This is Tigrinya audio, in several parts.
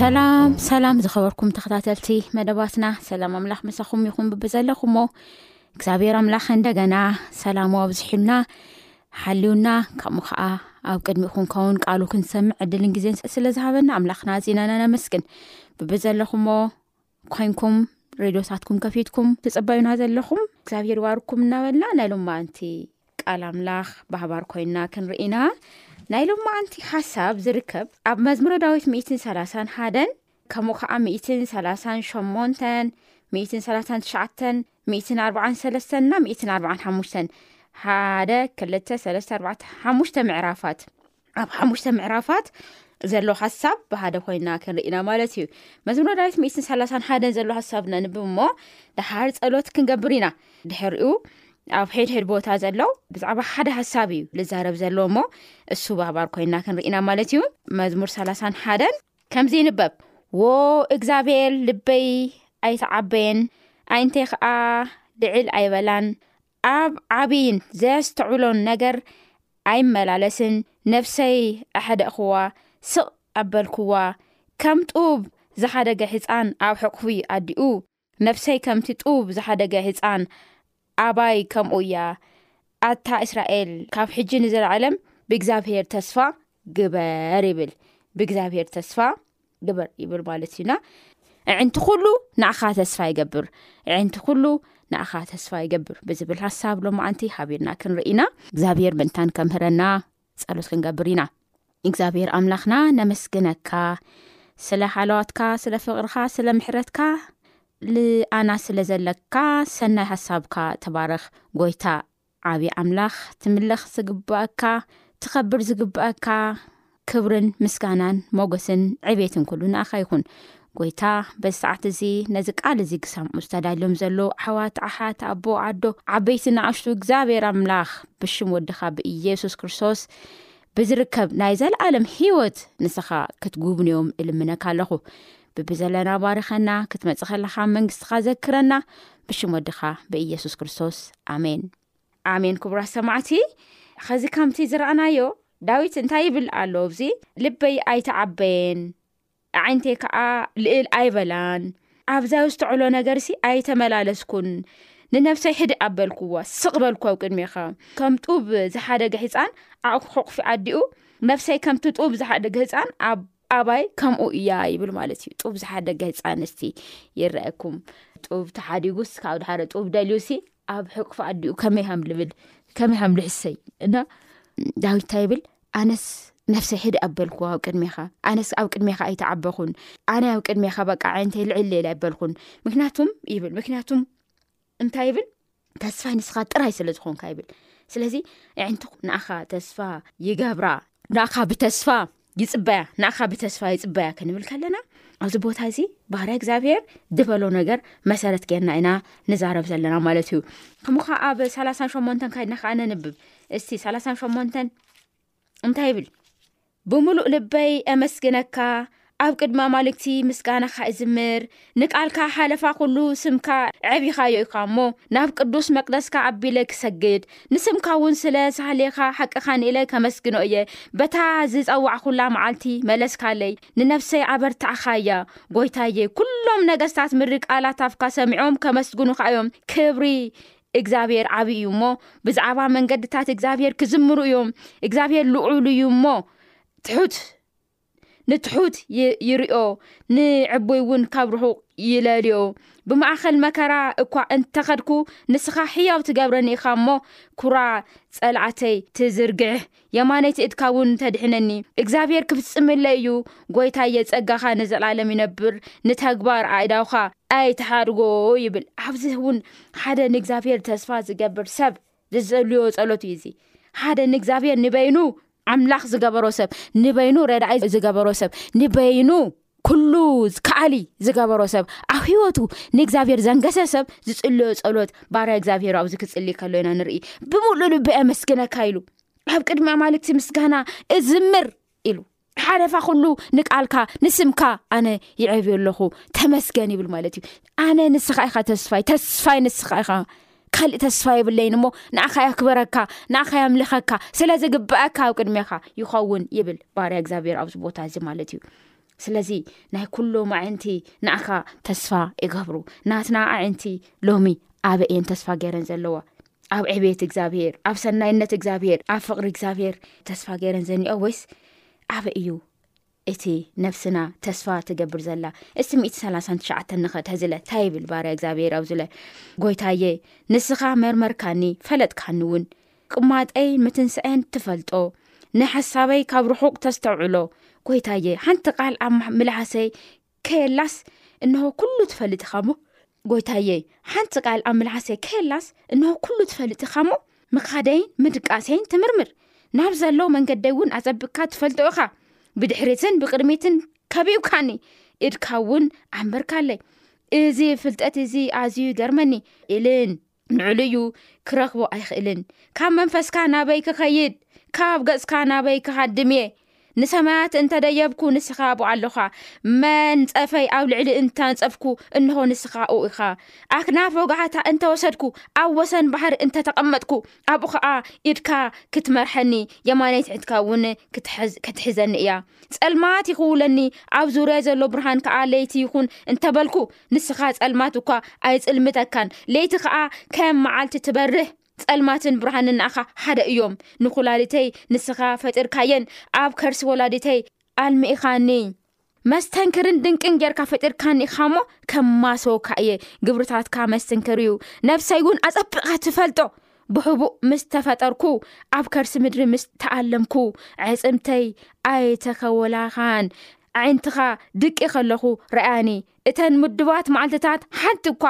ሰላም ሰላም ዝኸበርኩም ተኸታተልቲ መደባትና ሰላም ኣምላኽ ምሳኹም ይኹም ብብዘለኹሞ እግዚኣብሔር ኣምላኽ እንደገና ሰላሙ ኣብዝሕልና ሓልውና ካብኡ ከዓ ኣብ ቅድሚ ክንከውን ቃሉ ክንሰምዕ ዕድልን ግዜ ስለ ዝሃበና ኣምላኽና እዚናና ነመስግን ብብዘለኹሞ ኮይንኩም ሬድዮታትኩም ከፊትኩም ተፀባዩና ዘለኹም እግዚኣብሔር ዋርኩም እናበልና ናይ ሎማዓንቲ ቃል ኣምላኽ ባህባር ኮይና ክንርኢና ናይ ሎማዓንቲ ሓሳብ ዝርከብ ኣብ መዝሙረ ዳዊት 1ትን 3ላሳን ሓደን ከምኡ ከዓ ሚእትን ሰላሳን ሸሞንተን ሚእትን ሰላሳን ትሽዓተን ሚእትን ኣርባዓን ሰለስተን እና ሚእትን ኣርባዓን ሓሙሽተን ሓደ ክልተ ሰለስተ ኣርባዕተ ሓሙሽተ ምዕራፋት ኣብ ሓሙሽተ ምዕራፋት ዘሎ ሓሳብ ብሃደ ኮይና ክንርኢና ማለት እዩ መዝሙሮ ዳዊት ሚትን ሰላሳን ሓደን ዘሎ ሓሳብ ነንብብ እሞ ድሓር ፀሎት ክንገብር ኢና ድሕሪኡ ኣብ ሕድሕድ ቦታ ዘሎ ብዛዕባ ሓደ ሓሳብ እዩ ዝዛረብ ዘሎ እሞ እሱ ባህባር ኮይና ክንርኢና ማለት እዩ መዝሙር ሰላሳን ሓደን ከምዚ ይንበብ ዎ እግዛብሄር ልበይ ኣይተዓበየን ኣይንተይ ከኣ ልዕል ኣይበላን ኣብ ዓብይን ዘየስተዕብሎን ነገር ኣይመላለስን ነብሰይ ኣሐደእክዋ ስቕ ኣበልክዋ ከም ጡብ ዝሓደገ ሕፃን ኣብ ሕቕፉ ኣዲኡ ነፍሰይ ከምቲ ጡብ ዝሓደገ ህጻን ኣባይ ከምኡ እያ ኣታ እስራኤል ካብ ሕጂ ንዘለዓለም ብእግዚኣብሄር ተስፋ ግበር ይብል ብእግዚኣብሄር ተስፋ ግበር ይብል ማለት እዩና እዕንቲ ኩሉ ንኣኻ ተስፋ ይገብር እዕንቲ ኩሉ ንኣኻ ተስፋ ይገብር ብዝብል ሃሳብ ሎማዓንቲ ሃቢርና ክንርኢና እግዚኣብሄር ምእንታን ከምህረና ጸሎት ክንገብር ኢና እግዚኣብሔር ኣምላኽና ነመስግነካ ስለ ሓለዋትካ ስለ ፍቕርኻ ስለ ምሕረትካ ልኣና ስለ ዘለካ ሰናይ ሃሳብካ ተባረኽ ጎይታ ዓብ ኣምላኽ ትምለኽ ዝግብእካ ትኸብር ዝግብእካ ክብርን ምስጋናን ሞገስን ዕቤትን ኩሉ ንኣኻ ይኹን ጐይታ በዚ ሰዓት እዚ ነዚ ቃል እዚ ክሰምዑ ዝተዳልዮም ዘለዉ ኣሕዋት፣ ኣሓት፣ ኣቦ፣ ኣዶ፣ ዓበይቲ፣ ንኣሽቱ፣ እግዚኣብሔር ኣምላኽ ብሽም ወድኻ ብኢየሱስ ክርስቶስ ብዝርከብ ናይ ዘለኣለም ህይወት ንስኻ ክትጉብንዮም እልምነካ ኣለኹ። ብብዘለና ባርኸና፣ ክትመጽእ ከለኻ መንግስትኻ ዘክረና፣ ብሽም ወድኻ ብኢየሱስ ክርስቶስ ኣሜን። ኣሜን ክቡራት ሰማዕቲ ኸዚ ከምቲ ዝረኣናዮ ዳዊት እንታይ ይብል ኣሎ ኣብዚ ልበይ ኣይተዓበየን ኣዒንተይ ከኣ ልእል ኣይበላን። ኣብዛ ዘስተዕሎ ነገርሲ ኣይተመላለስኩን። ንነፍሰይ ሕድእ ኣበልኩዋ። ስቕ በልኩ ኣብ ቅድሜኻ። ከም ጡብ ዝሓደገ ሕጻን ዓቕኩ ሕቑፊ ኣዲኡ። ነፍሰይ ከምቲ ጡብ ዝሓደገ ህጻን ኣብ ኣባይ ከምኡ እያ ይብል ማለት እዩ ጡብ ዝሓደገ ህፃን እስቲ ይረኣኩም ጡብ ተሓዲጉስ ካብ ድሓደ ጡብ ደልዩ ሲ ኣብ ሕቅፋ ኣዲኡ ከመይ ሃም ልብል ከመይ ሃም ልሕሰይ እና ዳዊት እንታይ ይብል ኣነስ ነፍሰይ ሕድእ ኣበልኩ ኣብ ቅድሜኻ ኣነስ ኣብ ቅድሜኻ ኣይተዓበኹን ኣነ ኣብ ቅድሜኻ በቃ ዓይነተይ ልዕል ሌል ኣይበልኩን ምክንያቱም ይብል ምክንያቱም እንታይ ይብል ተስፋይ ንስኻ ጥራይ ስለ ዝኾንካ ይብል ስለዚ ዕንትኹ ንኣኻ ተስፋ ይገብራ ንኣኻ ብተስፋ ይፅበያ ንኣኻ ብተስፋ ይፅበያ ክንብል ከለና ኣብዚ ቦታ እዚ ባህር እግዚኣብሄር ድበሎ ነገር መሰረት ገርና ኢና ንዛረብ ዘለና ማለት እዩ ከምኡ ከ ኣብ ሰላሳን ሸሞንተን ካይድና ከዓነንብብ እስቲ ሰላሳን ሸሞንተን እንታይ ይብል ብምሉእ ልበይ ኣመስግነካ ኣብ ቅድሚ ኣማልክቲ ምስጋናካ እዝምር ንቃልካ ሓለፋ ኩሉ ስምካ ዕዕቢኻዮ ኢካ እሞ ናብ ቅዱስ መቅደስካ ኣቢለ ክሰግድ ንስምካ እውን ስለ ሳህሌካ ሓቅካ ንኢለ ከመስግኖ እየ በታ ዝፀዋዕ ኩላ መዓልቲ መለስካለይ ንነፍሰይ ኣበርታዕካያ ጎይታየ ኩሎም ነገስታት ምርቃላት ኣፍካ ሰሚዖም ከመስግኑካ እዮም ክብሪ እግዚኣብሄር ዓቢ እዩ እሞ ብዛዕባ መንገድታት እግዚኣብሄር ክዝምሩ እዮም እግዚኣብሄር ልዑሉ እዩ እሞ ትሑት ንትሑት ይርዮ ንዕቡይ እውን ካብ ርሑቕ ይለልዮ ብማእኸል መከራ እኳ እንተኸድኩ ንስኻ ሕያው ትገብረኒ ኢኻ እሞ ኩራ ፀላእተይ ትዝርግሕ የማነይቲ እድካ እውን ተድሕነኒ እግዚኣብሔር ክፍፅምለይ እዩ ጎይታየ ፀጋካ ንዘላለም ይነብር ንተግባር ኣእዳውካ ኣይትሓድጎ ይብል ኣብዚ እውን ሓደ ንእግዚኣብሔር ተስፋ ዝገብር ሰብ ዝፀልዮ ፀሎት እዩ እዚ ሓደ ንእግዚኣብሔር ንበይኑ ኣምላኽ ዝገበሮ ሰብ ንበይኑ ረዳኢ ዝገበሮ ሰብ ንበይኑ ኩሉ ዝከኣሊ ዝገበሮ ሰብ ኣብ ሂወቱ ንእግዚኣብሄር ዘንገሰ ሰብ ዝፅልዮ ፀሎት ባርያ እግዚኣብሄር ኣብዚ ክፅሊ ከሎ ኢና ንርኢ ብምሉእ ልቢ ኣመስግነካ ኢሉ ኣብ ቅድሚ ኣማልክቲ ምስጋና እዝምር ኢሉ ሓለፋ ኩሉ ንቃልካ ንስምካ ኣነ ይዕብዮ ኣለኹ ተመስገን ይብል ማለት እዩ ኣነ ንስኻ ኢኻ ተስፋይ ተስፋይ ንስኻ ኢኻ ካልእ ተስፋ የብለይን እሞ ንኣኻ የክበረካ ንኣኻ የምልኸካ ስለ ዝግበአካ ኣብ ቅድሜኻ ይኸውን ይብል ባርያ እግዚኣብሔር ኣብዚ ቦታ እዚ ማለት እዩ ስለዚ ናይ ኩሎም ኣዒንቲ ንኣኻ ተስፋ ይገብሩ ናትና ኣዒንቲ ሎሚ ኣበ እየን ተስፋ ገይረን ዘለዋ ኣብ ዕብት እግዚኣብሄር ኣብ ሰናይነት እግዚኣብሄር ኣብ ፍቅሪ እግዚኣብሄር ተስፋ ገይረን ዘኒኦ ወይስ ኣበ እዩ እቲ ነፍስና ተስፋ ትገብር ዘላ እስቲ ሚእቲ ሰላሳን ትሽዓተን ንኸድ ሕዝለ እንታይ ይብል ባርያ እግዚኣብሔር ኣብዝለ ጐይታየ ንስኻ መርመርካኒ ፈለጥካኒ እውን ቅማጠይ ምትንስዐን ትፈልጦ ንሓሳበይ ካብ ርሑቕ ተስተውዕሎ ጐይታየ ሓንቲ ቓል ኣብ ምልሓሰይ ከየላስ እንሆ ኩሉ ትፈልጥ ኢኻሞ ጎይታየይ ሓንቲ ቃል ኣብ ምልሓሰይ ከየላስ እንሆ ኩሉ ትፈልጥ ኢኻሞ ምካደይን ምድቃሰይን ትምርምር ናብ ዘሎው መንገደይ እውን ኣጸብቅካ ትፈልጦ ኢኻ ብድሕሪትን ብቅድሚትን ከቢብካኒ እድካ እውን ኣንበርካለይ እዚ ፍልጠት እዚ ኣዝዩ ይገርመኒ ኢልን ንዕልዩ ክረኽቦ ኣይኽእልን ካብ መንፈስካ ናበይ ክኸይድ ካብ ገጽካ ናበይ ክሃድም እየ ንሰማያት እንተ ደየብኩ ንስኻ ኣብኡ ኣሎኻ መንጸፈይ ኣብ ልዕሊ እንተንጸፍኩ እንሆ ንስኻ ኡ ኢኻ ኣክናፍ ወጋሕታ እንተወሰድኩ ኣብ ወሰን ባህሪ እንተ ተቐመጥኩ ኣብኡ ኸዓ ኢድካ ክትመርሐኒ የማነይ ትሕትካ እውን ክትሕዘኒ እያ ጸልማት ይኽውለኒ ኣብ ዙርያ ዘሎ ብርሃን ከዓ ለይቲ ይኹን እንተበልኩ ንስኻ ጸልማት እኳ ኣይጽልምተካን፣ ለይቲ ኸኣ ከም መዓልቲ ትበርህ፣ ጸልማትን ብርሃንን ንኣኻ ሓደ እዮም። ንኩላሊተይ ንስኻ ፈጢርካየን፣ ኣብ ከርሲ ወላዲተይ ኣልሚኢኻኒ። መስተንክርን ድንቅን ጌርካ ፈጢርካኒ ኢኻ እሞ፣ ከማስወካ እየ፣ ግብርታትካ መስትንክር እዩ፣ ነብሰይውን ኣጸቢቓ ትፈልጦ። ብሕቡእ ምስ ተፈጠርኩ ኣብ ከርሲ ምድሪ ምስ ተኣለምኩ ኣዕጽምተይ ኣይተከወላኻን ኣዒንትኻ ድቂ ከለኹ ርኣያኒ እተን ምዱባት መዓልትታት ሓንቲ እኳ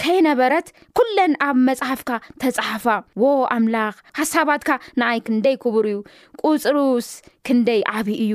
ከይነበረት ኩለን ኣብ መጽሓፍካ ተጻሓፋ ዎ ኣምላኽ ሓሳባትካ ንኣይ ክንደይ ክቡር እዩ ቁጽሩስ ክንደይ ዓብዪ እዩ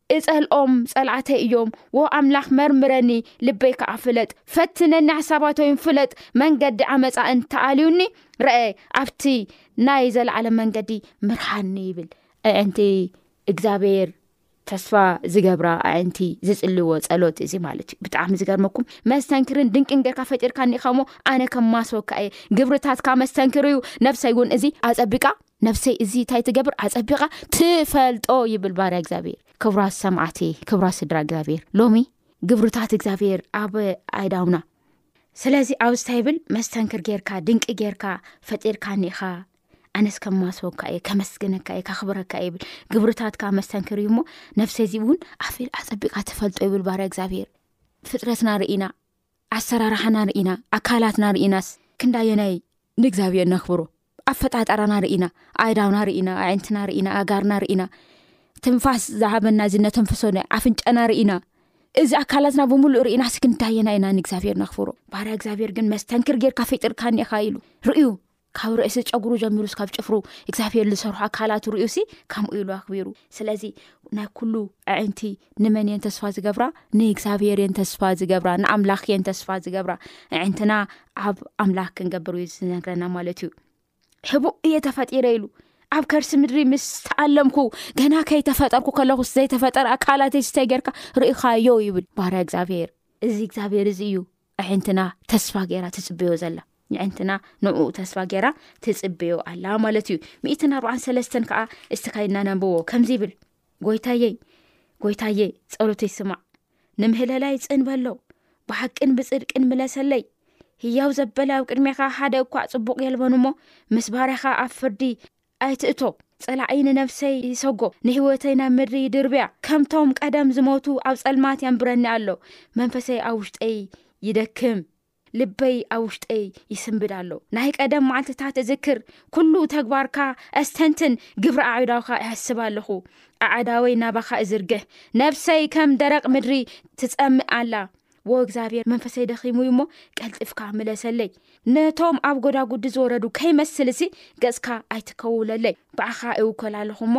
እጸልኦም ጸልኣተይ እዮም ዎ ኣምላኽ መርምረኒ ልበይ ከኣ ፍለጥ ፈትነኒ ሓሳባቶይን ፍለጥ መንገዲ ዓመጻ እንተ ኣልዩኒ ረኤ ኣብቲ ናይ ዘለዓለም መንገዲ ምርሓኒ ይብል ኣዕንቲ እግዚኣብሔር ተስፋ ዝገብራ ኣዕንቲ ዝጽልዎ ጸሎት እዚ ማለት እዩ ብጣዕሚ ዝገርመኩም መስተንክርን ድንቅን ገርካ ፈጢርካ ኒኢኻ ሞ ኣነ ከም ማስወካ እየ ግብርታትካ መስተንክር እዩ ነብሰይ እውን እዚ ኣጸቢቃ ነፍሰይ እዚ እንታይ ትገብር ኣጸቢቓ ትፈልጦ ይብል ባርያ እግዚኣብሔር ክብራት ሰምዓቲ ክብራት ስድራ እግዚኣብሔር ሎሚ ግብርታት እግዚኣብሔር ኣብ ኣይዳውና ስለዚ ኣውስታ ይብል መስተንክር ጌርካ ድንቂ ጌርካ ፈጢርካ ኒኢኻ ኣነስ ከም ማስወካ እየ ከመስግነካ እየ ካክብረካ እየ ይብል ግብርታትካ መስተንክር እዩ እሞ ነፍሰ እዚ እውን ኣፍ ኣፀቢቃ ተፈልጦ ይብል ባርያ እግዚኣብሄር ፍጥረትና ርኢና ኣሰራርሓና ርኢና ኣካላትና ርኢናስ ክንዳየናይ ንእግዚኣብሔር ነክብሮ ኣፈጣጠራና ርኢና ኣእዳውና ርኢና ኣዒንትና ርኢና ኣጋርና ርኢና ትንፋስ ዝሃበና እዚ ነተንፍሶ ኣፍንጨና ርኢና እዚ ኣካላትና ብምሉእ ርኢና ሲ ክንታየና ኢና ንእግዚኣብሄር ነኽፍሮ ባህርያ እግዚኣብሄር ግን መስተንክር ጌርካ ፊጥርካኒኢኻ ኢሉ ርእዩ ካብ ርእሲ ጨጉሩ ጀሚሩ ስካብ ጭፍሩ እግዚኣብሄር ዝሰርሑ ኣካላት ርእዩ ሲ ከምኡ ኢሉ ኣኽቢሩ ስለዚ ናይ ኩሉ ኣዒንቲ ንመን እየን ተስፋ ዝገብራ ንእግዚኣብሄር እየን ተስፋ ዝገብራ ንኣምላኽ እየን ተስፋ ዝገብራ ንዕንትና ኣብ ኣምላኽ ክንገብር እዩ ዝነግረና ማለት እዩ ሕቡእ እየ ተፈጢረ ኢሉ ኣብ ከርሲ ምድሪ ምስ ተኣለምኩ ገና ከይተፈጠርኩ ከለኩ ዘይተፈጠረ ኣካላትይ ስተይ ጌርካ ርኢካዮ ይብል ባህር እግዚኣብሄር እዚ እግዚኣብሄር እዚ እዩ ዕንትና ተስፋ ገይራ ትፅበዮ ዘላ ንዕንትና ንኡ ተስፋ ገይራ ትፅበዮ ኣላ ማለት እዩ ሚእትን ኣርባዓን ሰለስተን ከዓ እስቲ ካይድና ነንብዎ ከምዚ ይብል ጎይታየይ ጎይታየይ ጸሎተይ ስማዕ ንምህለላይ ጽንበሎ ብሓቅን ብጽድቅን ምለሰለይ ህያው ዘበለ ኣብ ቅድሜኻ ሓደ እኳ ጽቡቕ የልበን እሞ ምስ ባርኻ ኣብ ፍርዲ ኣይትእቶ ጸላዒ ንነፍሰይ ይሰጎ ንህወተይ ናብ ምድሪ ይድርብያ ከምቶም ቀደም ዝሞቱ ኣብ ጸልማት የንብረኒ ኣሎ መንፈሰይ ኣብ ውሽጠይ ይደክም ልበይ ኣብ ውሽጠይ ይስንብድ ኣሎ ናይ ቀደም መዓልትታት እዝክር ኩሉ ተግባርካ ኣስተንትን ግብሪ ኣዕዳውካ እሐስብ ኣለኹ ኣዕዳወይ ናባኻ እዝርግሕ ነብሰይ ከም ደረቅ ምድሪ ትጸምእ ኣላ ወ እግዚኣብሔር መንፈሰይ ደኺሙ እዩ እሞ ቀልጢፍካ ምለሰለይ ነቶም ኣብ ጎዳጉዲ ዝወረዱ ከይመስልሲ ገጽካ ኣይትከውለለይ ብኣኻ እውከል ኣለኹ እሞ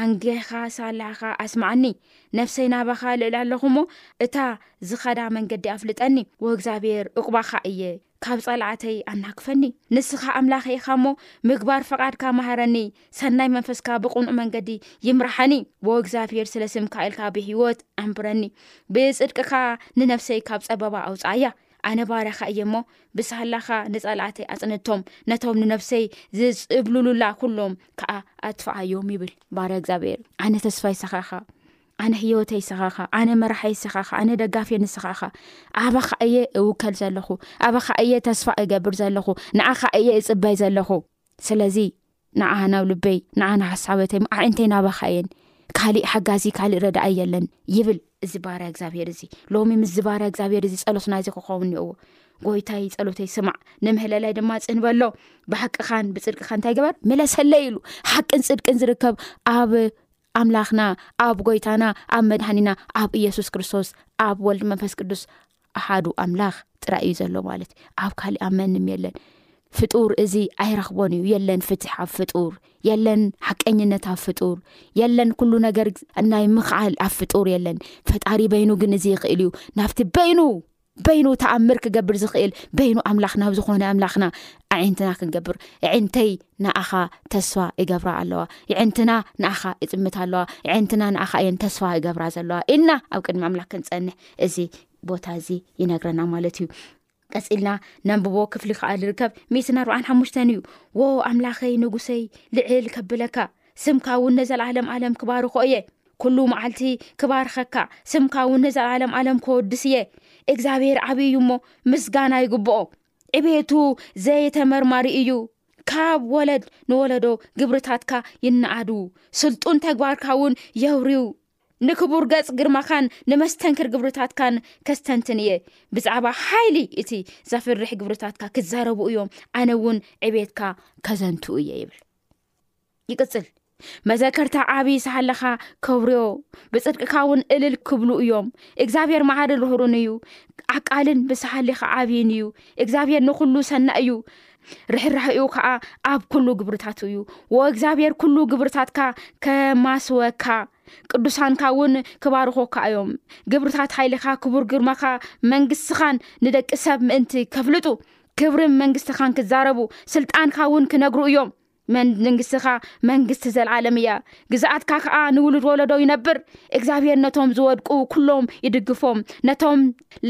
ኣንጊሕኻ ሳላኻ ኣስማኣኒ ነፍሰይ ናባኻ ልዕሊ ኣለኹ እሞ እታ ዝኸዳ መንገዲ ኣፍልጠኒ ወእግዚኣብሔር እቕባኻ እየ ካብ ጸላዓተይ ኣናክፈኒ ንስኻ ኣምላኸ ኢኻ እሞ ምግባር ፈቓድካ ማሃረኒ ሰናይ መንፈስካ ብቕኑዕ መንገዲ ይምራሓኒ ወእግዚኣብሔር ስለ ስምካ ኢልካ ብህይወት ኣንብረኒ ብጽድቅካ ንነፍሰይ ካብ ጸበባ ኣውፃእያ ኣነ ባርያኻ እየ እሞ ብሳላኻ ንፀላእተይ ኣፅንቶም ነቶም ንነብሰይ ዝፅብልሉላ ኩሎም ከዓ ኣትፍኣዮም ይብል ባርያ እግዚኣብሔር ኣነ ተስፋ ይሰኻኻ ኣነ ህይወተ ይሰኻኻ ኣነ መራሓ ይሰኻኻ ኣነ ደጋፊ ንስኻኻ ኣባኻ እየ እውከል ዘለኹ ኣባኻ እየ ተስፋ እገብር ዘለኹ ንኣኻ እየ እፅበይ ዘለኹ ስለዚ ንዓ ናብ ልበይ ንዓ ንሓሳበተይ ኣዒንተይ ናባኻ እየን ካሊእ ሓጋዚ ካሊእ ረዳኣይ የለን ይብል እዚ ባርያ እግዚኣብሄር እዚ ሎሚ ምስ ዚ ባርያ እግዚኣብሄር እዚ ፀሎትና እዚ ክኸውን እኒኦዎ ጎይታይ ፀሎተይ ስማዕ ንምህለላይ ድማ ፅንበሎ ብሓቅኻን ብፅድቅካ እንታይ ገበር ምለሰለይ ኢሉ ሓቅን ፅድቅን ዝርከብ ኣብ ኣምላኽና ኣብ ጎይታና ኣብ መድሃኒና ኣብ እየሱስ ክርስቶስ ኣብ ወልድ መንፈስ ቅዱስ ኣሓዱ ኣምላኽ ጥራይ እዩ ዘሎ ማለት እዩ ኣብ ካሊእ ኣብ መንም የለን ፍጡር እዚ ኣይረኽቦን እዩ የለን ፍትሕ ኣብ ፍጡር የለን ሓቀኝነት ኣብ ፍጡር የለን ኩሉ ነገር ናይ ምክዓል ኣብ ፍጡር የለን ፈጣሪ በይኑ ግን እዚ ይኽእል እዩ ናብቲ በይኑ በይኑ ተኣምር ክገብር ዝኽእል በይኑ ኣምላኽ ናብ ዝኾነ ኣምላኽና ኣዒንትና ክንገብር የዒንተይ ንኣኻ ተስፋ ይገብራ ኣለዋ የዒንትና ንኣኻ ይጥምት ኣለዋ የዒንትና ንኣኻ እየን ተስፋ ይገብራ ዘለዋ ኢልና ኣብ ቅድሚ ኣምላኽ ክንፀንሕ እዚ ቦታ እዚ ይነግረና ማለት እዩ ቀፂልና ነንብቦ ክፍሊ ከዓ ዝርከብ ሚስን ኣርባዓን ሓሙሽተን እዩ ወ ኣምላኸይ ንጉሰይ ልዕል ከብለካ ስምካ እውን ነዘለዓለም ኣለም ክባርኮ እየ ኩሉ መዓልቲ ክባርኸካ ስምካ እውን ንዘለዓለም ኣለም ከወድስ እየ እግዚኣብሔር ዓብይ እዩ እሞ ምስጋና ይግብኦ ዕቤቱ ዘየተመርማሪ እዩ ካብ ወለድ ንወለዶ ግብርታትካ ይነኣዱ ስልጡን ተግባርካ እውን የውርዩ ንክቡር ገጽ ግርማካን ንመስተንክር ግብርታትካን ከስተንትን እየ ብዛዕባ ሓይሊ እቲ ዘፍርሕ ግብርታትካ ክዛረቡ እዮም ኣነ እውን ዕቤትካ ከዘንትኡ እየ ይብል ይቅፅል መዘከርታ ዓብ ሳሃለኻ ከብርዮ ብፅድቅካ እውን እልል ክብሉ እዮም እግዚኣብሔር መሃርን ርህሩን እዩ ዓቃልን ብሳሃሊኻ ዓብይን እዩ እግዚኣብሔር ንኩሉ ሰና እዩ ርሕራህኡ ከዓ ኣብ ኩሉ ግብርታቱ እዩ ወ እግዚኣብሔር ኩሉ ግብርታትካ ከማስወካ ቅዱሳንካ እውን ክባርኾካ እዮም ግብርታት ሓይልኻ ክቡር ግርማኻ መንግስትኻን ንደቂ ሰብ ምእንቲ ከፍልጡ ክብርን መንግስትኻን ክዛረቡ ስልጣንካ እውን ክነግሩ እዮም መንግስትኻ መንግስቲ ዘልዓለም እያ ግዝኣትካ ከዓ ንውሉድ ወለዶ ይነብር እግዚኣብሔር ነቶም ዝወድቁ ኩሎም ይድግፎም ነቶም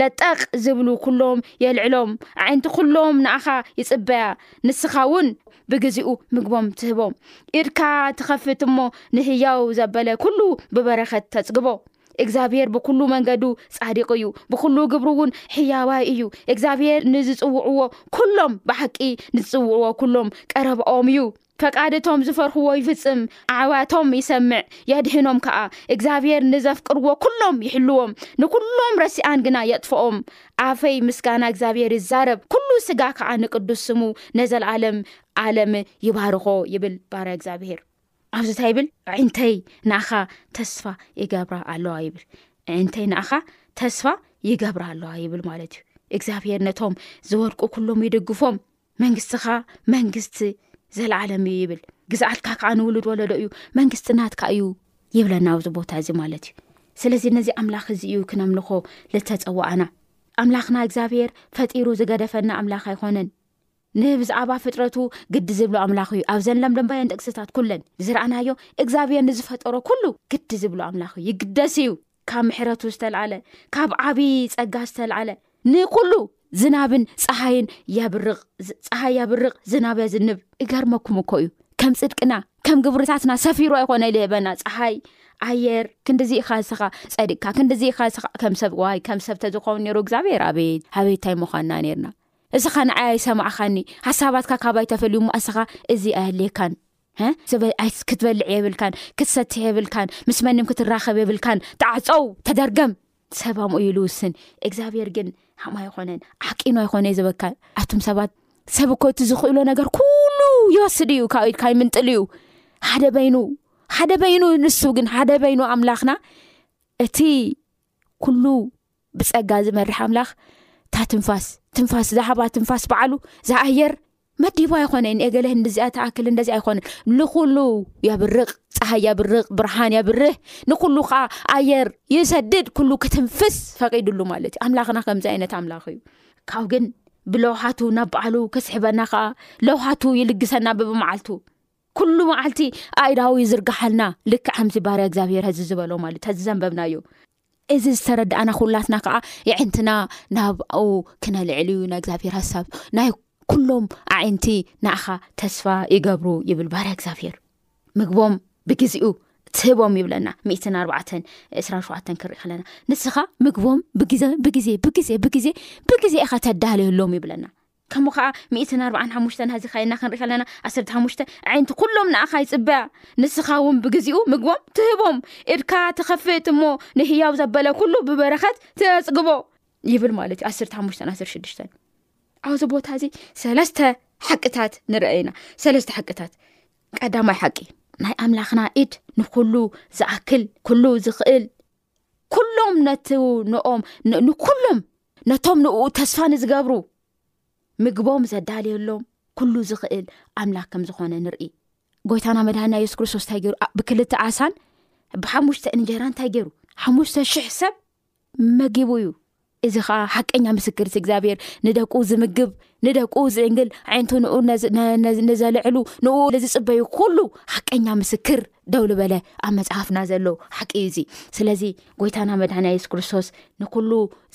ለጠቕ ዝብሉ ኩሎም የልዕሎም ኣዒንቲ ኩሎም ንኣኻ ይፅበያ ንስኻ እውን ብግዚኡ ምግቦም ትህቦም ኢድካ ትኸፍት እሞ ንህያው ዘበለ ኩሉ ብበረከት ተፅግቦ እግዚኣብሄር ብዅሉ መንገዱ ጻዲቕ እዩ፣ ብዅሉ ግብሩ እውን ሕያዋይ እዩ። እግዚኣብሄር ንዚጽውዕዎ ኵሎም፣ ብሓቂ ንዚጽውዕዎ ኵሎም ቀረባኦም እዩ። ፈቃድ እቶም ዚፈርህዎ ይፍጽም፣ ኣዕዋቶም ይሰምዕ፣ የድሕኖም ከኣ። እግዚኣብሄር ንዘፍቅርዎ ኵሎም ይሕልዎም፣ ንዅሎም ረሲኣን ግና የጥፍኦም። ኣፈይ ምስጋና እግዚኣብሄር ይዛረብ፣ ኵሉ ስጋ ከኣ ንቅዱስ ስሙ ነዘለኣለም ኣለም ይባርኾ ይብል ባርያ እግዚኣብሄር። ኣብዚ እንታይ ይብል ዕንተይ ንኣኻ ተስፋ ይገብራ ኣለዋ ይብል ዕንተይ ንኣኻ ተስፋ ይገብራ ኣለዋ ይብል ማለት እዩ እግዚኣብሄር ነቶም ዝወድቁ ኩሎም ይድግፎም መንግስትኻ መንግስቲ ዘለዓለም እዩ ይብል ግዛኣትካ ከዓ ንውሉድ ወለዶ እዩ መንግስቲ ናትካ እዩ ይብለና ኣብዚ ቦታ እዚ ማለት እዩ ስለዚ ነዚ ኣምላኽ እዚ እዩ ክነምልኾ ዝተፀዋኣና ኣምላኽና እግዚኣብሄር ፈጢሩ ዝገደፈና ኣምላኽ ኣይኮነን ንብዛዕባ ፍጥረቱ ግዲ ዝብሎ ኣምላኽ እዩ ኣብዘን ለምለምባየን ጥቅስታት ኩለን ዝረኣናዮ እግዚኣብሔር ንዝፈጠሮ ኩሉ ግዲ ዝብሎ ኣምላኽ እዩ ይግደስ እዩ ካብ ምሕረቱ ዝተልዓለ ካብ ዓብዪ ጸጋ ዝተልዓለ ንኩሉ ዝናብን ፀሃይን የብርቕ ፀሃይ የብርቕ ዝናብ የዝንብ እገርመኩም እኮ እዩ ከም ፅድቅና ከም ግብርታትና ሰፊሩ ኣይኮነ ልህበና ፀሓይ ኣየር ክንዲዚ ኢካ ንስኻ ፀድቅካ ክንዲዚ ኢካ ንስኻ ከም ሰብ ዋይ ከም ሰብ ተዝኸውን ነሩ እግዚኣብሔር ኣቤት ኣቤትታይ ምዃንና ነርና እስኻ ንዓይ ኣይሰማዕኻኒ ሓሳባትካ ካባይ ተፈልዩ እሞ እስኻ እዚ ኣይድልየካን ክትበልዕ የብልካን ክትሰትሕ የብልካን ምስ መንም ክትራኸብ የብልካን ተዓፀው ተደርገም ሰብ ኣምኡ ዩ ዝውስን እግዚኣብሄር ግን ኣማ ኣይኮነን ዓቂኑ ኣይኮነ ዩ ዝበካ ኣቱም ሰባት ሰብ እኮ እቲ ዝኽእሎ ነገር ኩሉ ይወስድ እዩ ካብ ኢድካ ይምንጥል እዩ ሓደ በይኑ ሓደ በይኑ ንሱ ግን ሓደ በይኑ ኣምላኽና እቲ ኩሉ ብፀጋ ዝመርሕ ኣምላኽ እታ ትንፋስ ትንፋስ ዝሃባ ትንፋስ በዓሉ ዝኣየር መዲባ ኣይኮነን ኤገለ ንዚኣ ተኣክል እንደዚ ኣይኮነን ንኩሉ የብርቅ ፀሃይ የብርቅ ብርሃን የብርህ ንኩሉ ከዓ ኣየር ይሰድድ ኩሉ ክትንፍስ ፈቂድሉ ማለት እዩ ኣምላኽና ከምዚ ዓይነት ኣምላኽ እዩ ካብ ግን ብለውሃቱ ናብ በዓሉ ክስሕበና ከዓ ለውሃቱ ይልግሰና ብብመዓልቱ ኩሉ መዓልቲ ኣእዳው ይዝርግሓልና ልክዕ ከምዚ ባርያ እግዚኣብሄር ሀዚ ዝበሎ ማለት ዩ ዚ ዘንበብናዩ እዚ ዝተረዳእና ኩላትና ከዓ የዕንትና ናብኡ ክነልዕል ዩ ናይ እግዚኣብሄር ሃሳብ ናይ ኩሎም ኣዒንቲ ንኣኻ ተስፋ ይገብሩ ይብል ባርያ እግዚኣብሄር ምግቦም ብግዜኡ ትህቦም ይብለና ሚእትን ኣርባዓተን ዕስራን ሸውዓተን ክርኢ ከለና ንስኻ ምግቦም ብግዜ ብግዜ ብግዜ ብግዜ ብግዜ ኢኻ ተዳልየሎም ይብለና ከምኡ ከኣ ሚእትን ኣርብዓን ሓሙሽተን ሀዚ ካይና ክንርኢ ከለና ዓሰርተ ሓሙሽተ ኣዒንቲ ኩሎም ንኣኻ ይጽበያ ንስኻ እውን ብግዚኡ ምግቦም ትህቦም ኢድካ ትኸፍት እሞ ንህያው ዘበለ ኩሉ ብበረኸት ተጽግቦ ይብል ማለት እዩ ዓሰርተ ሓሙሽተን ዓሰርተ ሽዱሽተን ኣብዚ ቦታ እዚ ሰለስተ ሓቅታት ንርአ ኢና ሰለስተ ሓቅታት ቀዳማይ ሓቂ ናይ ኣምላኽና ኢድ ንኩሉ ዝኣክል ኩሉ ዝኽእል ኩሎም ነቲ ንኦም ንኩሎም ነቶም ንኡ ተስፋ ንዝገብሩ ምግቦም ዘዳልየሎም ኩሉ ዝኽእል ኣምላክ ከም ዝኾነ ንርኢ ጎይታና መድሃና የሱስ ክርስቶስ እንታይ ገይሩ ብክልተ ዓሳን ብሓሙሽተ እንጀራ እንታይ ገይሩ ሓሙሽተ ሽሕ ሰብ መጊቡ እዩ እዚ ኸኣ ሓቀኛ ምስክርሲ እግዚኣብሔር ንደቁ ዝምግብ ንደቁ ዝእንግል ዓይንቱ ንኡ ንዘልዕሉ ንኡ ንዝፅበዩ ኩሉ ሓቀኛ ምስክር ደው ልበለ ኣብ መፅሓፍና ዘሎ ሓቂ እዩ እዙ ስለዚ ጎይታና መድሃና የሱስ ክርስቶስ ንኩሉ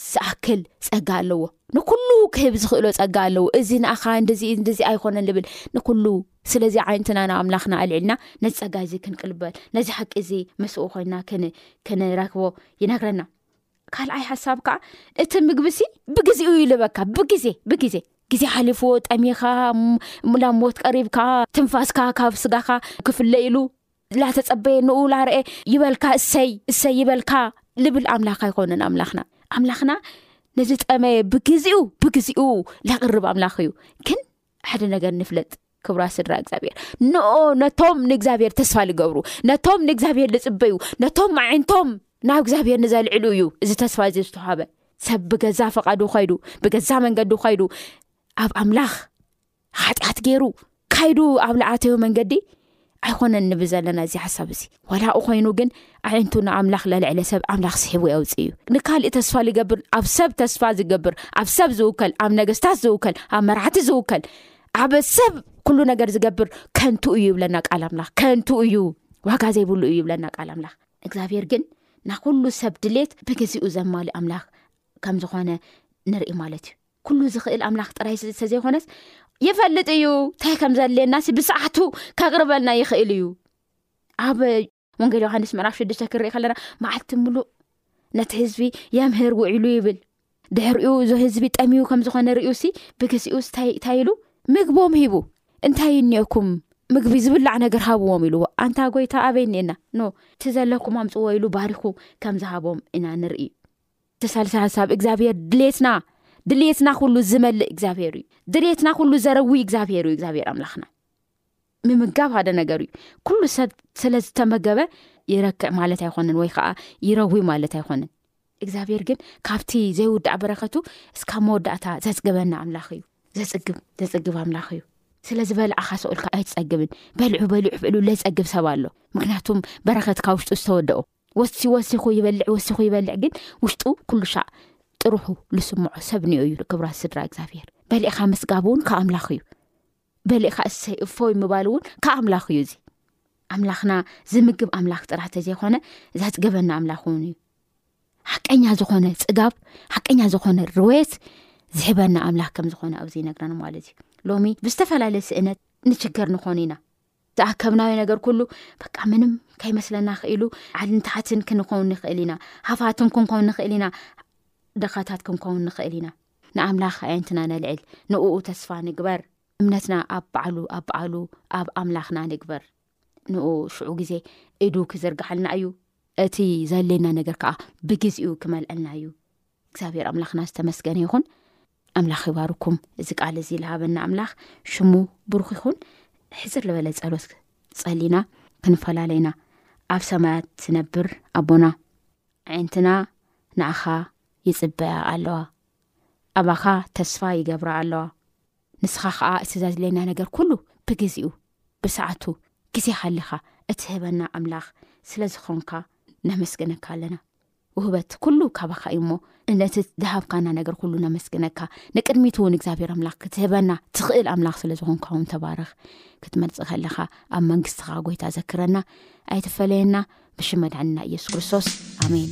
ዝኣክል ፀጋ ኣለዎ ንኩሉ ክህብ ዝኽእሎ ፀጋ ኣለዎ እዚ ንኣኻ እንደዚ እንደዚ ኣይኮነን ዝብል ንኩሉ ስለዚ ዓይነትና ንኣምላኽና ኣልዕልና ነዚ ፀጋ እዚ ክንቅልበል ነዚ ሓቂ እዚ ምስኡ ኮይና ክንረክቦ ይነግረና ካልኣይ ሓሳብ ከዓ እቲ ምግቢሲ ብግዜኡ ይልበካ ብግዜ ብግዜ ግዜ ሓሊፍዎ ጠሚኻ ናብ ሞት ቀሪብካ ትንፋስካ ካብ ስጋካ ክፍለ ኢሉ ላተፀበየ ንኡ ላርአ ይበልካ እሰይ እሰይ ይበልካ ልብል ኣምላኽ ኣይኮነን ኣምላኽና ኣምላኽና ንዝጠመየ ብግዜኡ ብግዜኡ ላቅርብ ኣምላኽ እዩ ግን ሓደ ነገር ንፍለጥ ክብራ ስድራ እግዚኣብሔር ን ነቶም ንእግዚኣብሔር ተስፋ ዝገብሩ ነቶም ንእግዚኣብሔር ዝፅበዩ ነቶም ዓይነቶም ናብ እግዚኣብሔር ንዘልዕሉ እዩ እዚ ተስፋ እዚ ዝተዋበ ሰብ ብገዛ ፈቃዱ ኸይዱ ብገዛ መንገዲ ኸይዱ ኣብ ኣምላኽ ሓጢኣት ገይሩ ካይዱ ኣብ ልዓተዮ መንገዲ ኣይኮነን ንብል ዘለና እዚ ሓሳብ እዚ ዋላኡ ኮይኑ ግን ኣዒንቱ ንኣምላኽ ለልዕለ ሰብ ኣምላኽ ስሒቡ የውፅእ እዩ ንካሊእ ተስፋ ዝገብር ኣብ ሰብ ተስፋ ዝገብር ኣብ ሰብ ዝውከል ኣብ ነገስታት ዝውከል ኣብ መራሕቲ ዝውከል ኣብ ሰብ ኩሉ ነገር ዝገብር ከንቱ እዩ ይብለና ቃል ኣምላኽ ከንቱ እዩ ዋጋ ዘይብሉ እዩ ይብለና ቃል ኣምላኽ እግዚኣብሄር ግን ናኩሉ ሰብ ድሌት ብግዜኡ ዘማል ኣምላኽ ከም ዝኾነ ንርኢ ማለት እዩ ኩሉ ዝኽእል ኣምላኽ ጥራይ ዝተዘይኮነስ ይፈልጥ እዩ እንታይ ከም ዘድልየና ሲ ብሰዓቱ ከቅርበልና ይኽእል እዩ ኣብ ወንጌል ዮሃንስ ምዕራፍ ሽዱሽተ ክርኢ ከለና መዓልቲ ምሉእ ነቲ ህዝቢ የምህር ውዒሉ ይብል ድሕሪኡ እዞ ህዝቢ ጠሚዩ ከም ዝኾነ ርዩ ሲ ብግዜኡ ስታይእንታይ ኢሉ ምግቦም ሂቡ እንታይ እኒኦኩም ምግቢ ዝብላዕ ነገር ሃብዎም ኢልዎ ኣንታ ጎይታ ኣበይ እኒኤና ኖ እቲ ዘለኩም ኣምፅዎ ኢሉ ባሪኹ ከም ዝሃቦም ኢና ንርኢ ተሳልሰ ሓሳብ እግዚኣብሔር ድሌትና ድልትና ኩሉ ዝመልእ እግዚኣብሔር እዩ ድሌትና ኩሉ ዘረዊ እግዚኣብሔር እዩ እግዚኣብሔር ኣምላኽና ምምጋብ ሓደ ነገር እዩ ኩሉ ሰብ ስለ ዝተመገበ ይረክዕ ማለት ኣይኮነን ወይ ከዓ ይረዊ ማለት ኣይኮነን እግዚኣብሔር ግን ካብቲ ዘይውዳዕ በረከቱ እስካብ መወዳእታ ዘፅግበና ኣምላኽ እዩ ዘፅግብ ዘፅግብ ኣምላኽ እዩ ስለዚ በልዕካ ሰኡልካ ኣይትፀግብን በልዑ በልዑ ብእሉ ዘይፀግብ ሰብ ኣሎ ምክንያቱም በረከት ካብ ውሽጡ ዝተወደኦ ወሲ ወሲኹ ይበልዕ ወሲኹ ይበልዕ ግን ውሽጡ ኩሉሻዕ ጥርሑ ዝስምዖ ሰብ ንኦ እዩ ክብራት ስድራ እግዚኣብሄር በሊእካ ምስጋብ እውን ካብ ኣምላኽ እዩ በሊእካ እሰይ እፎይ ምባል እውን ካብ ኣምላኽ እዩ እዚ ኣምላኽና ዝምግብ ኣምላኽ ጥራሕ እተዘይኮነ ዘፅገበና ኣምላኽ እውን እዩ ሓቀኛ ዝኾነ ፅጋብ ሓቀኛ ዝኾነ ርወየት ዝሕበና ኣምላኽ ከምዝኾነ ኣብዚ ነግረን ማለት እዩ ሎሚ ብዝተፈላለየ ስእነት ንችገር ንኾኑ ኢና ዝኣከብናዮ ነገር ኩሉ በቃ ምንም ከይመስለና ክኢሉ ዓልንታሓትን ክንኸውን ንኽእል ኢና ሃፋትም ክንከውን ንኽእል ኢና ደኻታት ክንከውን ንኽእል ኢና ንኣምላኽ ኣየንትና ነልዕል ንእኡ ተስፋ ንግበር እምነትና ኣብ በዓሉ ኣብ በዓሉ ኣብ ኣምላኽና ንግበር ንኡ ሽዑ ግዜ እዱ ክዝርግሓልና እዩ እቲ ዘሌና ነገር ከዓ ብግዜኡ ክመልዐልና እዩ እግዚኣብሔር ኣምላኽና ዝተመስገነ ይኹን ኣምላኽ ይባርኩም እዚ ቃል እዚ ዝሃበና ኣምላኽ ሽሙ ብሩኽ ይኹን ሕፅር ዝበለ ፀሎት ፀሊና ክንፈላለዩና ኣብ ሰማያት ዝነብር ኣቦና ዓይነትና ንኣኻ ይፅበያ ኣለዋ ኣባኻ ተስፋ ይገብራ ኣለዋ ንስኻ ከዓ እቲ ዘድለየና ነገር ኩሉ ብግዜኡ ብሰዓቱ ግዜ ሃሊኻ እቲ ህበና ኣምላኽ ስለ ዝኾንካ ነመስገነካ ኣለና ውህበት ኩሉ ካባካ እዩ እሞ ነቲ ዝሃብካና ነገር ኩሉ ነመስግነካ ንቅድሚት እውን እግዚኣብሔር ኣምላኽ ክትህበና ትኽእል ኣምላኽ ስለ ዝኾንካ ውን ተባረኽ ክትመልፅ ከለካ ኣብ መንግስትኻ ጎይታ ዘክረና ኣይትፈለየና ብሽም መድዕንና ኢየሱስ ክርስቶስ ኣሜን